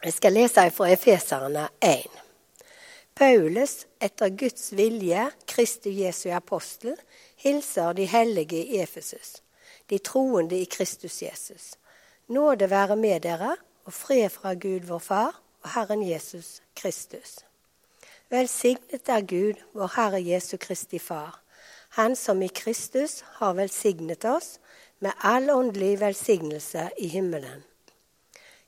Jeg skal lese fra Efeserne 1. Paulus, etter Guds vilje, Kristi Jesu apostel, hilser de hellige i Efesus, de troende i Kristus Jesus. Nåde være med dere, og fred fra Gud vår Far og Herren Jesus Kristus. Velsignet er Gud, vår Herre Jesu Kristi Far, Han som i Kristus har velsignet oss med all åndelig velsignelse i himmelen.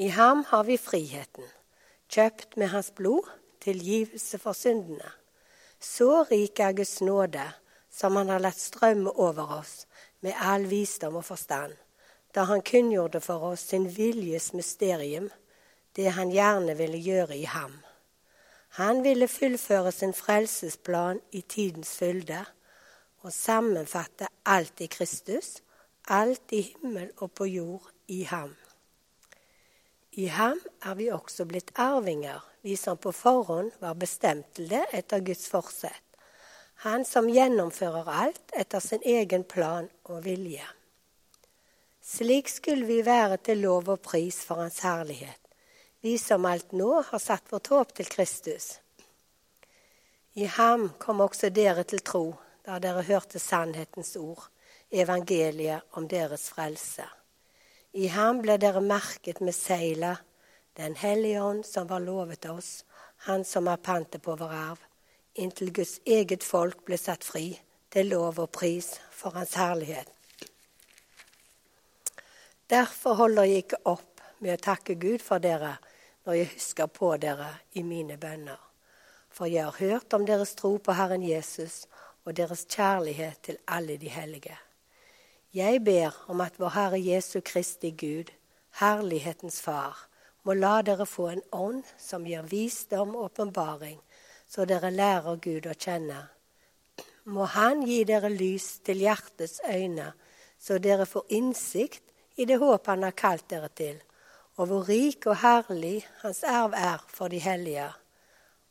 I ham har vi friheten, kjøpt med hans blod, tilgivelse for syndene. Så rik er Guds nåde, som han har latt strømme over oss med all visdom og forstand, da han kunngjorde for oss sin viljes mysterium, det han gjerne ville gjøre i ham. Han ville fullføre sin frelsesplan i tidens fylde og sammenfatte alt i Kristus, alt i himmel og på jord i ham. I ham er vi også blitt arvinger, vi som på forhånd var bestemt til det etter Guds forsett. Han som gjennomfører alt etter sin egen plan og vilje. Slik skulle vi være til lov og pris for Hans herlighet, vi som alt nå har satt vårt håp til Kristus. I ham kom også dere til tro, da dere hørte sannhetens ord, evangeliet om deres frelse. I ham ble dere merket med seilet, Den hellige ånd som var lovet oss, Han som har pantet på vår arv, inntil Guds eget folk ble satt fri, til lov og pris for Hans herlighet. Derfor holder jeg ikke opp med å takke Gud for dere når jeg husker på dere i mine bønner. For jeg har hørt om deres tro på Herren Jesus og deres kjærlighet til alle de hellige. Jeg ber om at vår Herre Jesu Kristi Gud, Herlighetens Far, må la dere få en ånd som gir visdom og åpenbaring, så dere lærer Gud å kjenne. Må Han gi dere lys til hjertets øyne, så dere får innsikt i det håp Han har kalt dere til, og hvor rik og herlig Hans arv er for de hellige,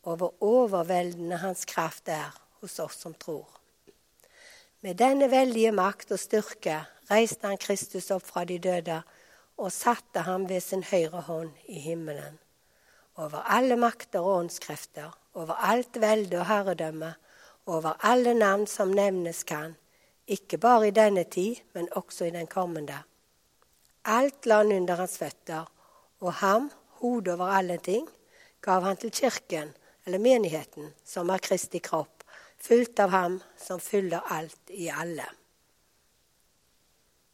og hvor overveldende Hans kraft er hos oss som tror. Med denne veldige makt og styrke reiste han Kristus opp fra de døde og satte ham ved sin høyre hånd i himmelen. Over alle makter og åndskrefter, over alt velde og herredømme, over alle navn som nevnes kan, ikke bare i denne tid, men også i den kommende. Alt la han under hans føtter, og ham, hodet over alle ting, gav han til kirken, eller menigheten, som er Kristi kropp fullt av ham som fyller alt i alle.